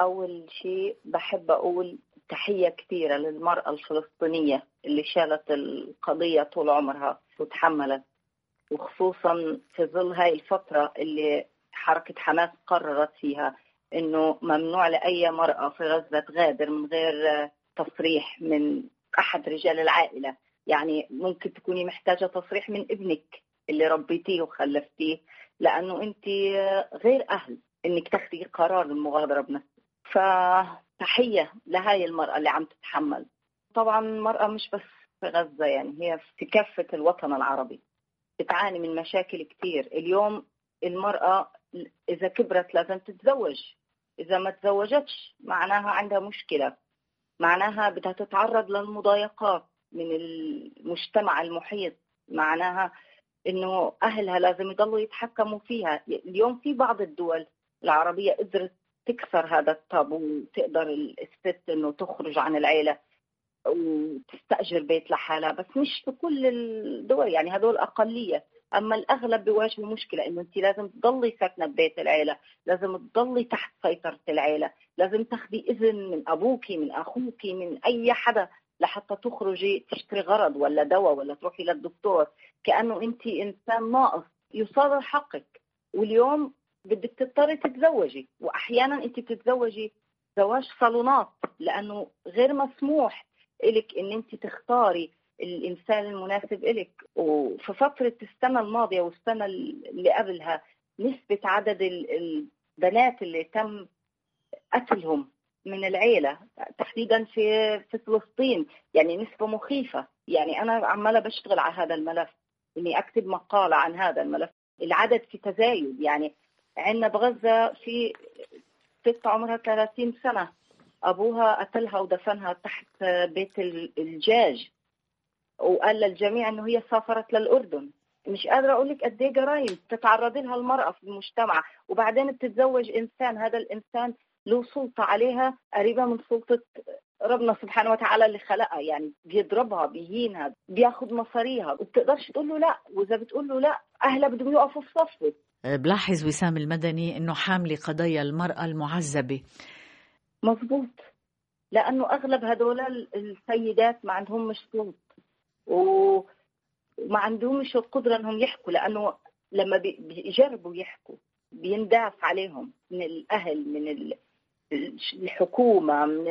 أول شيء بحب أقول تحية كثيرة للمرأة الفلسطينية اللي شالت القضية طول عمرها وتحملت. وخصوصا في ظل هاي الفترة اللي حركة حماس قررت فيها إنه ممنوع لأي مرأة في غزة تغادر من غير تصريح من أحد رجال العائلة. يعني ممكن تكوني محتاجة تصريح من ابنك اللي ربيتيه وخلفتيه لأنه أنت غير أهل إنك تاخذي قرار المغادرة بنفسك. فتحية لهاي المرأة اللي عم تتحمل. طبعا المرأة مش بس في غزة يعني هي في كافة الوطن العربي. بتعاني من مشاكل كثير اليوم المرأة إذا كبرت لازم تتزوج. إذا ما تزوجتش معناها عندها مشكلة. معناها بدها تتعرض للمضايقات من المجتمع المحيط. معناها إنه أهلها لازم يضلوا يتحكموا فيها. اليوم في بعض الدول العربية قدرت تكسر هذا التابو وتقدر الست إنه تخرج عن العيلة وتستأجر بيت لحالها بس مش في كل الدول. يعني هذول أقلية. أما الأغلب بيواجهوا مشكله إنه انت لازم تضلي ساكنة ببيت العيلة، لازم تضلي تحت سيطرة العيلة، لازم تاخذي إذن من أبوك من أخوك من أي حدا لحتى تخرجي تشتري غرض ولا دواء ولا تروحي للدكتور، كأنه انت إنسان ناقص يصادر حقك، واليوم بدك تضطري تتزوجي، واحيانا انت بتتزوجي زواج صالونات لأنه غير مسموح لك إن انت تختاري الإنسان المناسب لك وفي فترة السنة الماضية والسنة اللي قبلها نسبة عدد البنات اللي تم قتلهم من العيلة تحديدا في في فلسطين يعني نسبة مخيفة. يعني أنا عمالة بشتغل على هذا الملف إني أكتب مقالة عن هذا الملف. العدد في تزايد. يعني عندنا بغزة في ست عمرها 30 سنة. أبوها قتلها ودفنها تحت بيت الجاج. وقال للجميع إنه هي سافرت للأردن. مش قادرة أقول لك قد إيه جرائم تتعرض لها المرأة في المجتمع. وبعدين بتتزوج إنسان هذا الإنسان له سلطة عليها قريبة من سلطة ربنا سبحانه وتعالى اللي خلقها يعني بيضربها بيهينها بياخذ مصاريها. وبتقدرش تقول له لا وإذا بتقول له لا أهلها بدهم يقفوا في صفه. بلاحظ وسام المدني إنه حاملة قضايا المرأة المعذبة. مزبوط لأنه أغلب هدول السيدات ما عندهم مش صوت وما عندهمش القدرة إنهم يحكوا لأنه لما بيجربوا يحكوا بينداس عليهم من الأهل من الحكومة من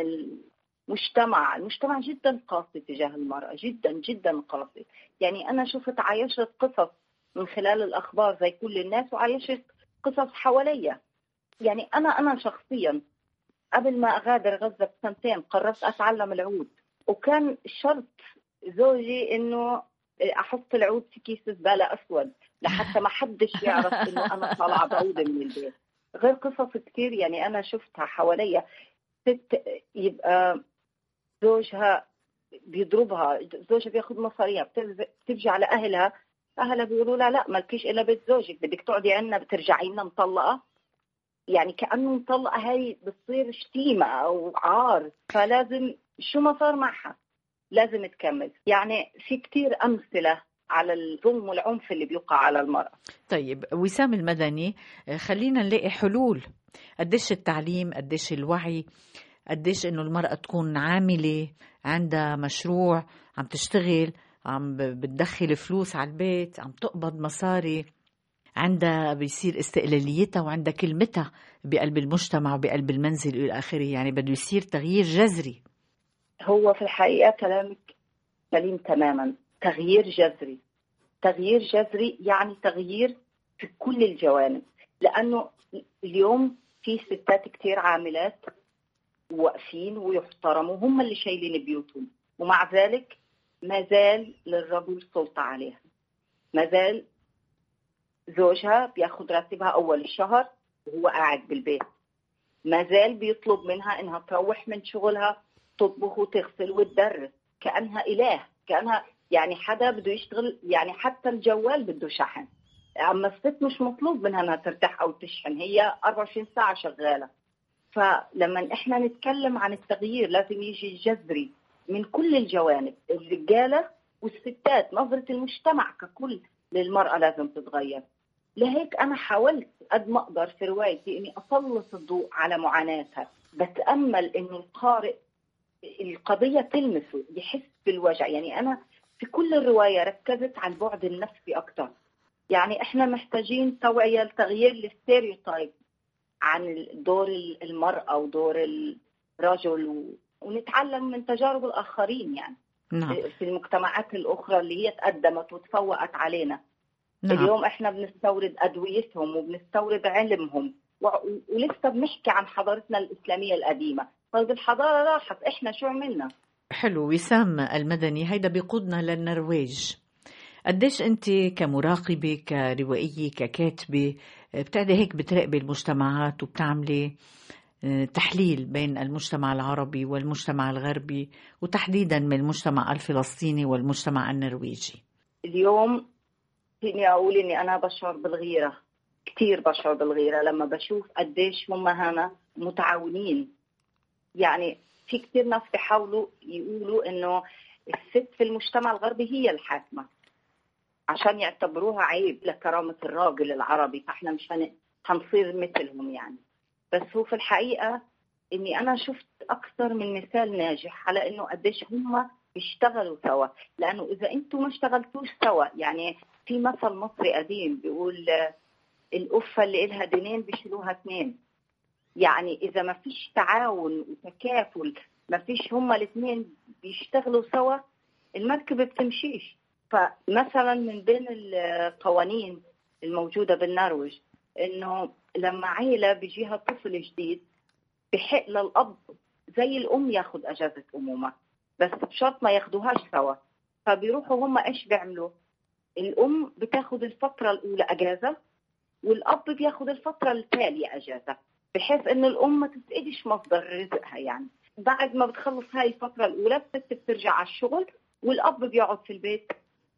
المجتمع. المجتمع جدا قاسي تجاه المرأة جدا جدا قاسي. يعني أنا شفت عايشت قصص من خلال الأخبار زي كل الناس وعايشت قصص حواليا. يعني أنا أنا شخصيا قبل ما أغادر غزة بسنتين قررت أتعلم العود. وكان شرط زوجي إنه أحط العود في كيس زبالة أسود لحتى ما حدش يعرف إنه أنا طالعة بعوده من البيت. غير قصص كثير يعني أنا شفتها حواليا. ست يبقى زوجها بيضربها زوجها بياخذ مصاريها بترجع على أهلها اهلها بيقولوا لها لا مالكيش إلا بيت زوجك بدك تقعدي عندنا بترجعي لنا مطلقة. يعني كأنه مطلقة هاي بتصير شتيمة أو عار. فلازم شو ما صار معها. لازم تكمل يعني في كتير أمثلة على الظلم والعنف اللي بيوقع على المرأة. طيب وسام المدني خلينا نلاقي حلول. قديش التعليم قديش الوعي قديش إنه المرأة تكون عاملة عندها مشروع عم تشتغل عم بتدخل فلوس على البيت عم تقبض مصاري عندها بيصير استقلاليتها وعندها كلمتها بقلب المجتمع وبقلب المنزل إلى آخره. يعني بده يصير تغيير جذري. هو في الحقيقة كلامك سليم تماما. تغيير جذري. تغيير جذري يعني تغيير في كل الجوانب. لأنه اليوم في ستات كتير عاملات واقفين ويحترموا هم اللي شايلين بيوتهم. ومع ذلك ما زال للرجل سلطة عليها. ما زال زوجها بياخد راتبها أول الشهر وهو قاعد بالبيت. ما زال بيطلب منها إنها تروح من شغلها تطبخ وتغسل وتدرس كأنها إله. كأنها يعني حدا بده يشتغل يعني حتى الجوال بده شحن. أما الست مش مطلوب منها إنها ترتاح أو تشحن. هي 24 ساعة شغالة. فلما إحنا نتكلم عن التغيير لازم يجي جذري من كل الجوانب الرجالة والستات نظرة المجتمع ككل للمرأة لازم تتغير. لهيك أنا حاولت قد ما أقدر في روايتي إني أسلط الضوء على معاناتها. بتأمل إنه القارئ القضية تلمسه يحس بالوجع. يعني أنا في كل الرواية ركزت على البعد النفسي أكثر يعني إحنا محتاجين توعية لتغيير ال stereotype عن دور المرأة ودور الرجل ونتعلم من تجارب الآخرين يعني. نعم. في المجتمعات الأخرى اللي هي تقدمت وتفوقت علينا. نعم. اليوم إحنا بنستورد أدويتهم وبنستورد علمهم و- ولسه بنحكي عن حضارتنا الإسلامية القديمة. طيب الحضارة راحت إحنا شو عملنا؟ حلو وسام المدني هيدا بيقودنا للنرويج. قديش أنت كمراقبة كروائية ككاتبة بتقعدي هيك بتراقبي المجتمعات وبتعملي آه، تحليل بين المجتمع العربي والمجتمع الغربي وتحديدا من المجتمع الفلسطيني والمجتمع النرويجي؟ اليوم فيني أقول إني أنا بشعر بالغيرة كثير بشعر بالغيرة لما بشوف قديش هم هنا متعاونين. يعني في كثير ناس بيحاولوا يقولوا إنه الست في المجتمع الغربي هي الحاكمة عشان يعتبروها عيب لكرامة الراجل العربي فإحنا مش هن- هنصير مثلهم يعني. بس هو في الحقيقة إني أنا شفت أكثر من مثال ناجح على إنه قديش هم بيشتغلوا سوا. لأنه إذا أنتم ما اشتغلتوش سوا يعني في مثل مصري قديم بيقول القفه اللي إلها دينين بيشيلوها اثنين يعني إذا ما فيش تعاون وتكافل ما فيش هما الاثنين بيشتغلوا سوا المركبه بتمشيش. فمثلا من بين القوانين الموجودة بالنرويج إنه لما عيلة بيجيها طفل جديد بحق للأب زي الأم ياخذ أجازة أمومة بس بشرط ما ياخدوهاش سوا. فبيروحوا هم إيش بيعملوا؟ الأم بتاخذ الفترة الأولى أجازة والأب بياخذ الفترة التالية أجازة. بحيث إنه الأم ما تفقدش مصدر رزقها يعني. بعد ما بتخلص هاي الفترة الأولى الست بترجع على الشغل والأب بيقعد في البيت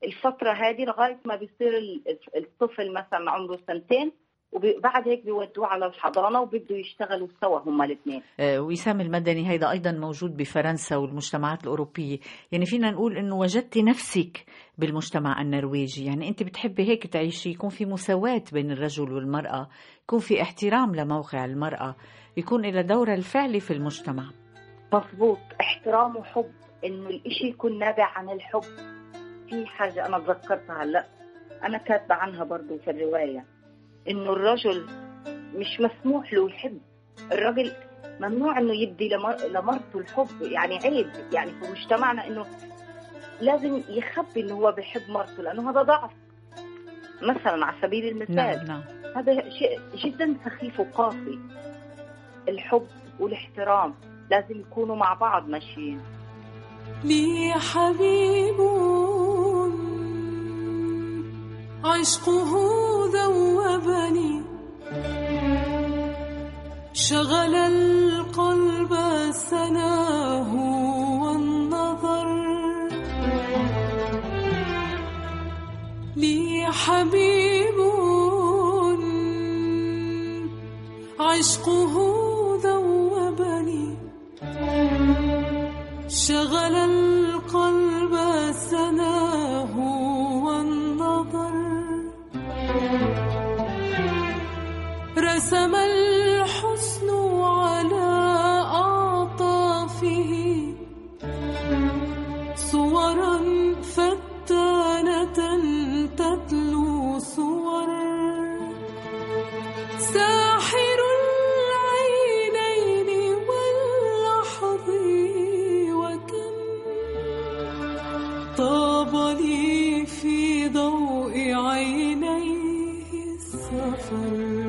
الفترة هذه لغاية ما بيصير ال- الطفل مثلا عمره سنتين وبعد هيك بيودوه على الحضانة وبده يشتغلوا سوا هم الاثنين. آه، وسام المدني هيدا أيضا موجود بفرنسا والمجتمعات الأوروبية. يعني فينا نقول أنه وجدتي نفسك بالمجتمع النرويجي. يعني أنت بتحبي هيك تعيشي يكون في مساواة بين الرجل والمرأة يكون في احترام لموقع المرأة يكون لها دورها الفعلي في المجتمع. مضبوط احترام وحب. إنه الإشي يكون نابع عن الحب. في حاجة أنا تذكرتها هلأ. أنا كاتبة عنها برضو في الرواية. إنه الرجل مش مسموح له يحب. الرجل ممنوع إنه يبدي لمر... لمرته الحب يعني عيب يعني في مجتمعنا إنه لازم يخبي إنه هو بيحب مرته لأنه هذا ضعف. مثلا على سبيل المثال نعم نعم. هذا شيء جدا سخيف وقاسي. الحب والاحترام لازم يكونوا مع بعض ماشيين. لي حبيب عشقه ذوبني. شغل القلب سناه والنظر. لي حبيب عشقه ذوبني. شغل القلب طاب لي في ضوء عينيه السفر.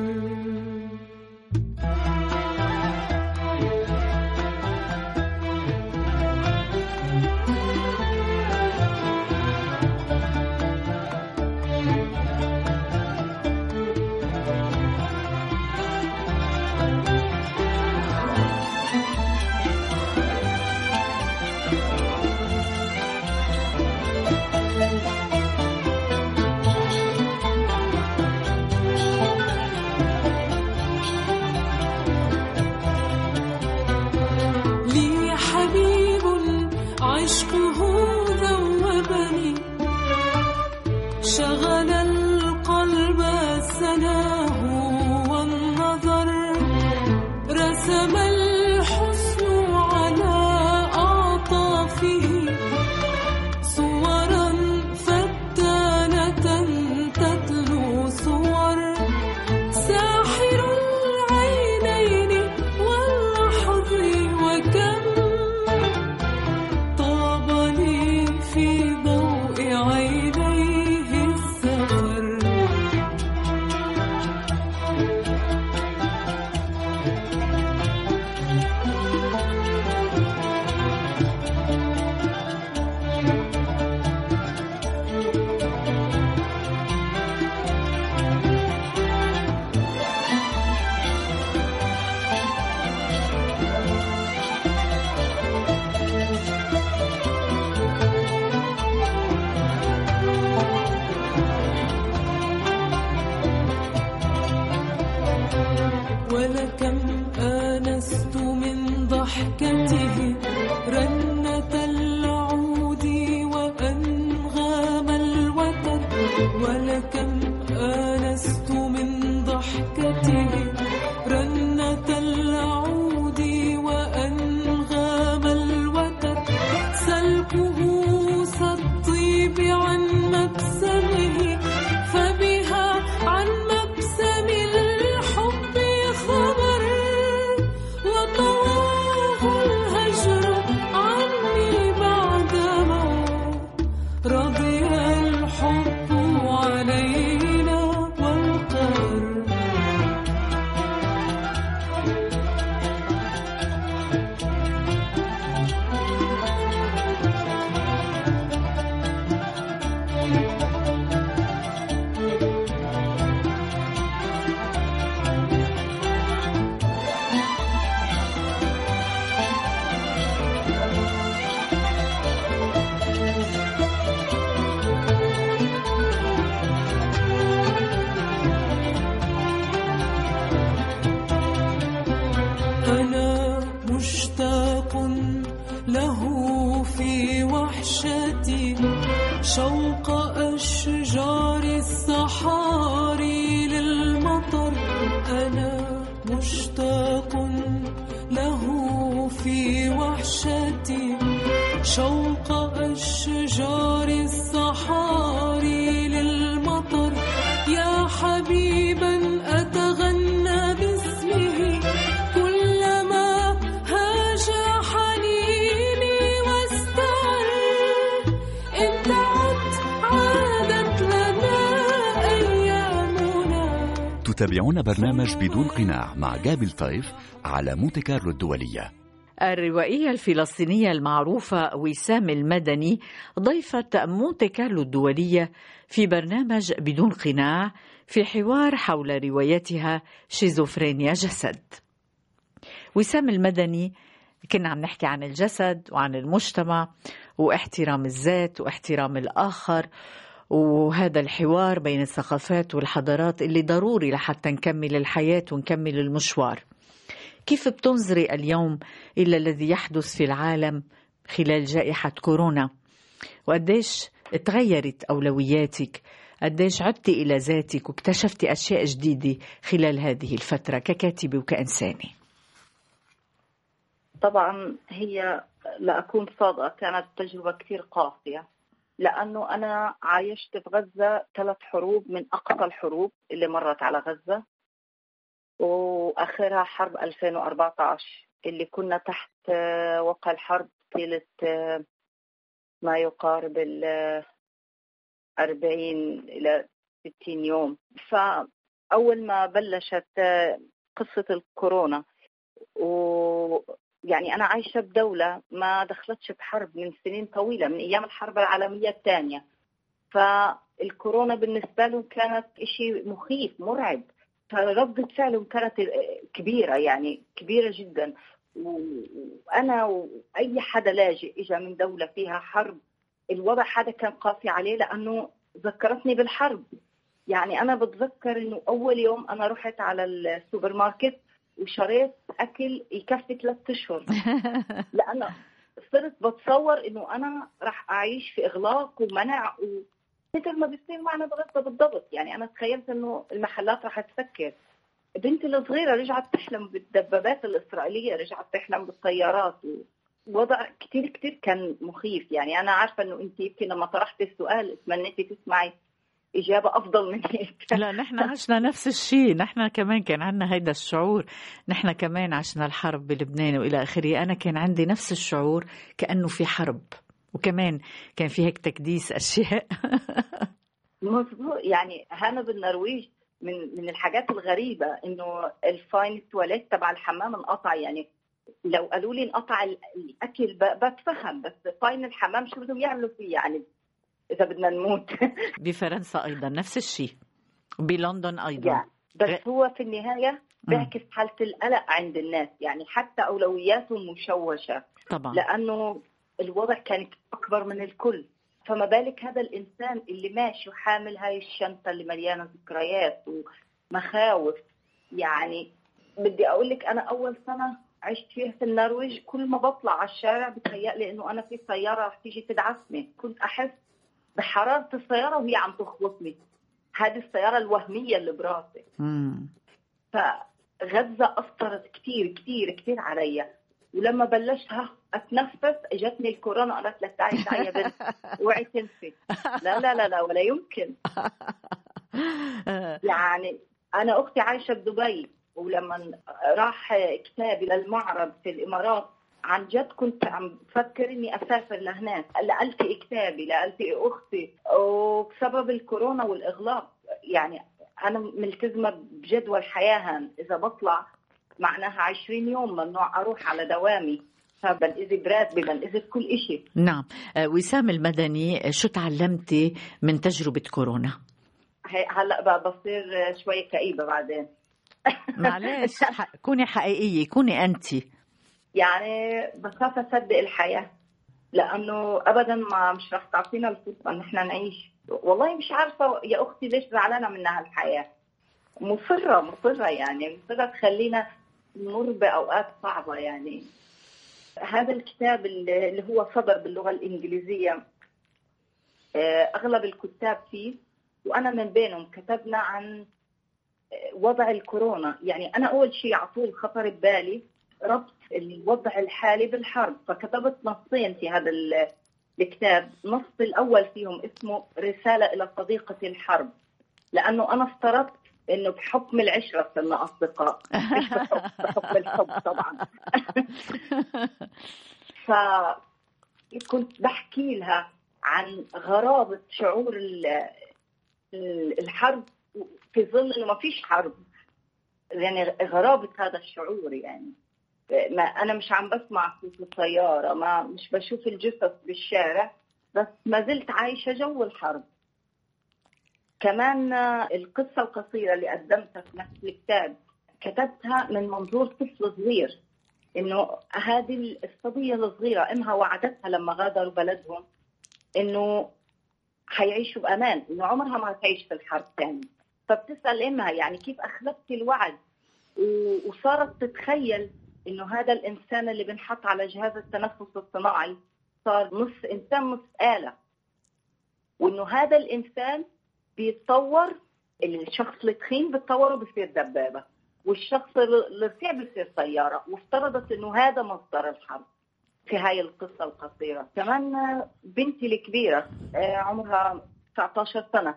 مشتاق له في وحشتي شوق أشجار الصحاري تتابعون برنامج بدون قناع مع جابي لطيف على مونتي كارلو الدولية. الروائية الفلسطينية المعروفة وسام المدني ضيفة مونتي كارلو الدولية في برنامج بدون قناع في حوار حول روايتها شيزوفرينيا جسد. وسام المدني كنا عم نحكي عن الجسد وعن المجتمع واحترام الذات واحترام الآخر وهذا الحوار بين الثقافات والحضارات اللي ضروري لحتى نكمل الحياة ونكمل المشوار. كيف بتنظري اليوم إلى الذي يحدث في العالم خلال جائحة كورونا؟ وقديش تغيرت أولوياتك؟ قديش عدتي إلى ذاتك واكتشفتي أشياء جديدة خلال هذه الفترة ككاتبة وكإنسانة؟ طبعا هي لأكون صادقة كانت تجربة كثير قاسية. لأنه أنا عايشت في غزة ثلاث حروب من أقصى الحروب اللي مرت على غزة وآخرها حرب 2014 اللي كنا تحت آه، وقع الحرب طيلة آه، ما يقارب ال آه، 40 إلى 60 يوم. فأول ما بلشت آه، قصة الكورونا ويعني أنا عايشة بدولة ما دخلتش بحرب من سنين طويلة من أيام الحرب العالمية الثانية. فالكورونا بالنسبة لهم كانت إشي مخيف مرعب. فردة فعلهم كانت كبيرة يعني كبيرة جدا. وأنا وأي حدا لاجئ إجا من دولة فيها حرب الوضع هذا كان قاسي عليه لأنه ذكرتني بالحرب. يعني أنا بتذكر إنه أول يوم أنا رحت على السوبر ماركت وشريت أكل يكفي ثلاثة أشهر. *laughs* لأنه صرت بتصور إنه أنا راح أعيش في إغلاق ومنع و... مثل ما بيصير معنا بغزة بالضبط. يعني أنا تخيلت إنه المحلات راح تسكر بنتي الصغيرة رجعت تحلم بالدبابات الإسرائيلية رجعت تحلم بالطيارات. وضع كتير كتير كان مخيف. يعني أنا عارفة إنه أنت يمكن لما طرحت السؤال تمنيتي تسمعي إجابة أفضل من هيك. *laughs* لا نحن عشنا نفس الشيء. نحن كمان كان عندنا هيدا الشعور. نحن كمان عشنا الحرب بلبنان وإلى آخره. أنا كان عندي نفس الشعور كأنه في حرب. وكمان كان في هيك تكديس أشياء. *laughs* مظبوط. يعني هنا بالنرويج من من الحاجات الغريبة إنه الفاين تواليت تبع الحمام انقطع. يعني لو قالوا لي انقطع ال- الأكل ب- بتفهم. بس فاين الحمام شو بدهم يعملوا فيه؟ يعني إذا بدنا نموت. *laughs* بفرنسا أيضا نفس الشيء. بلندن أيضا. يعني بس هو في النهاية بيعكس حالة القلق عند الناس. يعني حتى أولوياتهم مشوشة. طبعا. لأنه الوضع كان أكبر من الكل. فما بالك هذا الإنسان اللي ماشي وحامل هاي الشنطة اللي مليانة ذكريات ومخاوف. يعني بدي أقول لك أنا أول سنة عشت فيها في النرويج كل ما بطلع على الشارع بتهيألي إنه أنا في سيارة رح تيجي تدعسني. كنت أحس بحرارة السيارة وهي عم تخبطني. هذه السيارة الوهمية اللي براسي. فغزة أثرت كثير كثير كثير علي. ولما بلشت أتنفس إجتني الكورونا قالت لك تعي تعي يا بنت أوعي تنسي. لا لا لا لا ولا يمكن. *laughs* يعني أنا أختي عايشة بدبي ولما راح كتابي للمعرض في الإمارات عن جد كنت عم بفكر إني أسافر لهناك. لالتقي كتابي لالتقي أختي. وبسبب الكورونا والإغلاق يعني أنا ملتزمة بجدول حياه هان. إذا بطلع معناها 20 يوم ممنوع أروح على دوامي. فبنقذي براتبي بنقذي كل شيء نعم. آه، وسام المدني آه، شو تعلمتي من تجربة كورونا؟ هلأ بقى بصير شوي كئيبة بعدين. معلش *laughs* كوني حقيقية كوني أنت يعني بخاف أصدق الحياة لأنه ابدا ما مش رح تعطينا الفرصة إن إحنا نعيش. والله مش عارفة يا أختي ليش زعلانة منها الحياة مصره مصره يعني مصره تخلينا نمر بأوقات صعبة يعني. هذا الكتاب اللي اللي هو صدر باللغة الإنجليزية آه، أغلب الكتاب فيه وأنا من بينهم كتبنا عن آه، وضع الكورونا. يعني أنا أول شيء على طول خطر ببالي ربط الوضع الحالي بالحرب. فكتبت نصين في هذا ال- الكتاب. النص الأول فيهم اسمه رسالة إلى صديقة الحرب. لأنه أنا افترضت إنه بحكم العشرة صرنا أصدقاء. مش بحكم, بحكم الحب طبعا. *laughs* فكنت بحكي لها عن غرابة شعور ال- ال- الحرب. في ظل إنه ما فيش حرب. يعني غرابة هذا الشعور يعني. ما أنا مش عم بسمع صوت السيارة ما مش بشوف الجثث بالشارع بس ما زلت عايشة جو الحرب. كمان القصة القصيرة اللي قدمتها في نفس الكتاب كتبتها من منظور طفل صغير إنه هذه الصبية الصغيرة امها وعدتها لما غادروا بلدهم إنه حيعيشوا بأمان إنه عمرها ما تعيش في الحرب ثاني فبتسأل إمها يعني كيف اخلفت الوعد؟ وصارت تتخيل إنه هذا الإنسان اللي بنحط على جهاز التنفس الصناعي صار نص إنسان نص آلة. وإنه هذا الإنسان بيتطور الشخص التخين بيتطور وبصير دبابة والشخص الرفيع بصير سيارة. وافترضت إنه هذا مصدر الحرب في هاي القصة القصيرة. كمان بنتي الكبيرة آه، عمرها 19 سنة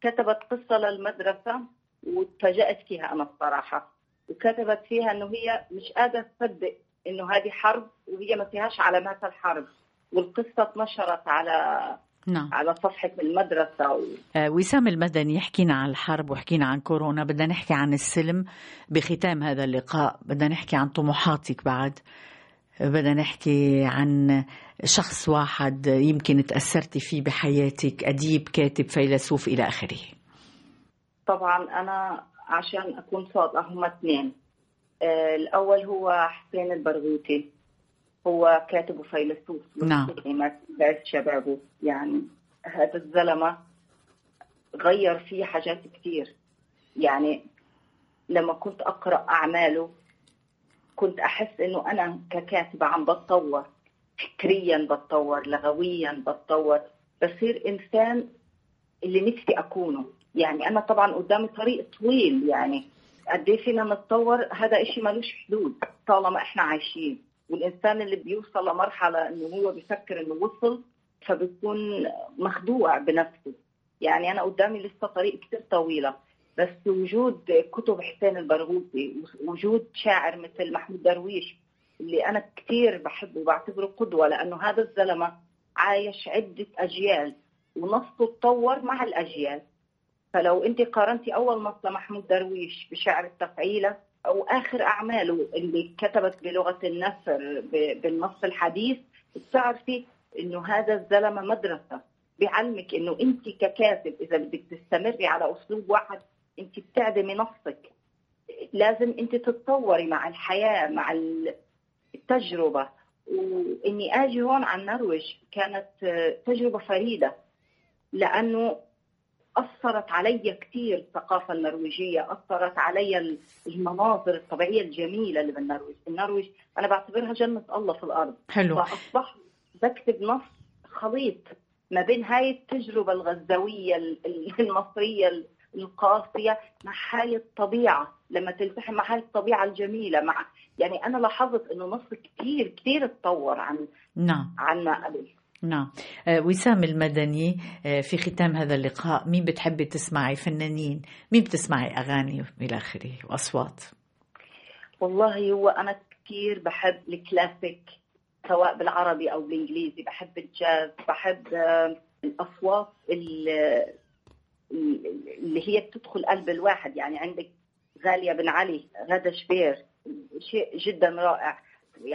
كتبت قصة للمدرسة وتفاجأت فيها أنا الصراحة. وكتبت فيها إنه هي مش قادرة تصدق إنه هذه حرب وهي ما فيهاش علامات الحرب. والقصة اتنشرت على نعم. على صفحة المدرسة و... آه، وسام المدني حكينا عن الحرب وحكينا عن كورونا. بدنا نحكي عن السلم بختام هذا اللقاء. بدنا نحكي عن طموحاتك بعد. بدنا نحكي عن شخص واحد يمكن تأثرتي فيه بحياتك أديب كاتب فيلسوف إلى آخره. طبعا أنا عشان أكون صادقة هم اثنين. آه، الأول هو حسين البرغوثي. هو كاتب وفيلسوف نعم. مات بعد شبابه. يعني هذا الزلمة غير فيه حاجات كثير يعني لما كنت أقرأ أعماله كنت أحس إنه أنا ككاتبة عم بتطور. فكريا بتطور لغويا بتطور. بصير إنسان اللي نفسي أكونه. يعني أنا طبعا قدامي طريق طويل يعني قد إيه فينا نتطور؟ هذا إشي ملوش حدود طالما إحنا عايشين. والإنسان اللي بيوصل لمرحلة إنه هو بيفكر إنه وصل فبيكون مخدوع بنفسه. يعني أنا قدامي لسه طريق كثير طويلة بس وجود كتب حسين البرغوثي وجود شاعر مثل محمود درويش اللي أنا كثير بحبه وبعتبره قدوة لأنه هذا الزلمة عايش عدة أجيال ونصه تطور مع الأجيال. فلو انت قارنتي أول نص لمحمود درويش بشعر التفعيلة أو آخر أعماله اللي كتبت بلغة النثر بالنص الحديث بتعرفي إنه هذا الزلمة مدرسة. بيعلمك إنه انت ككاتب إذا بدك تستمري على أسلوب واحد انت بتعدمي نصك لازم انت تتطوري مع الحياة مع ال- التجربة. وإني آجي هون على النرويج كانت تجربة فريدة. لأنه أثرت علي كثير الثقافة النرويجية أثرت علي المناظر الطبيعية الجميلة اللي بالنرويج. النرويج أنا بعتبرها جنة الله في الأرض. حلو. فأصبحت بكتب نص خليط ما بين هاي التجربة الغزاوية ال- ال- المصرية ال- القاسية مع هاي الطبيعة لما تلتحم مع هاي الطبيعة الجميلة مع يعني أنا لاحظت إنه نص كتير كتير تطور عن نعم. عن ما قبل. نعم. آه، وسام المدني آه، في ختام هذا اللقاء مين بتحبي تسمعي؟ فنانين. مين بتسمعي أغاني إلى آخره؟ وأصوات. والله هو أنا كتير بحب الكلاسيك سواء بالعربي أو بالإنجليزي. بحب الجاز بحب آه، الأصوات ال- اللي هي بتدخل قلب الواحد. يعني عندك غالية بن علي غدا شبير شيء جدا رائع.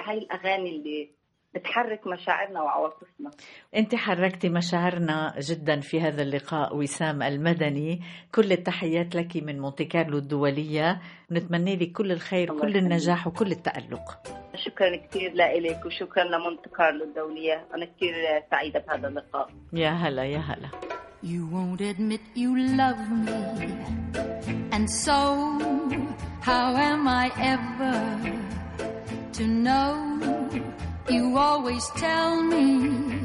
هاي الأغاني اللي بتحرك مشاعرنا وعواطفنا أنت حركتي مشاعرنا جدا في هذا اللقاء وسام المدني كل التحيات لك من مونتي كارلو الدولية نتمنى لك كل الخير كل. النجاح وكل التألق شكرا كثير لك وشكرا لمونت كارلو الدولية أنا كثير سعيدة بهذا اللقاء يا هلا يا هلا You won't admit you love me. And so, how am I ever to know? You always tell me.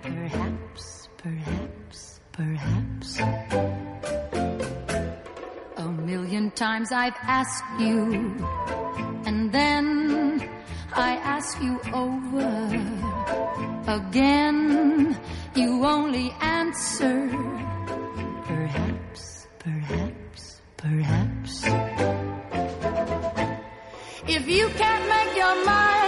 Perhaps, perhaps, perhaps. A million times I've asked you. And then I ask you over again. You only answer. Perhaps, perhaps, perhaps. If you can't make your mind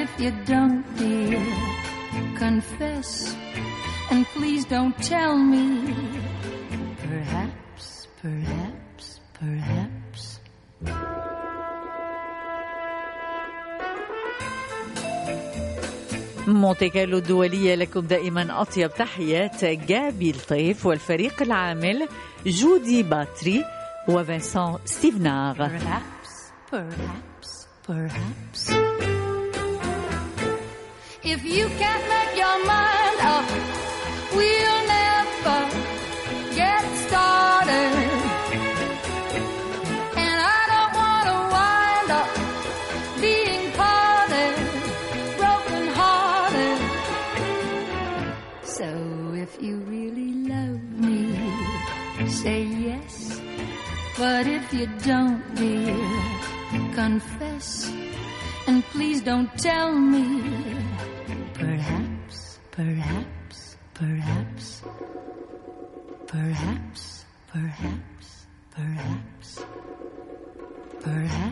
if you don't, dear, confess. And please don't tell me. Perhaps, perhaps, perhaps. مونتي كارلو الدولية لكم دائما أطيب تحيات جابي لطيف والفريق العامل جودي باتري وفنسان ستيفنار Perhaps, perhaps, perhaps. If you can't make your mind up, we'll never get started. And I don't want to wind up being parted, broken hearted. So if you really love me, say yes. But if you don't, dear, confess. And please don't tell me. Perhaps, perhaps, perhaps. Perhaps, perhaps, perhaps.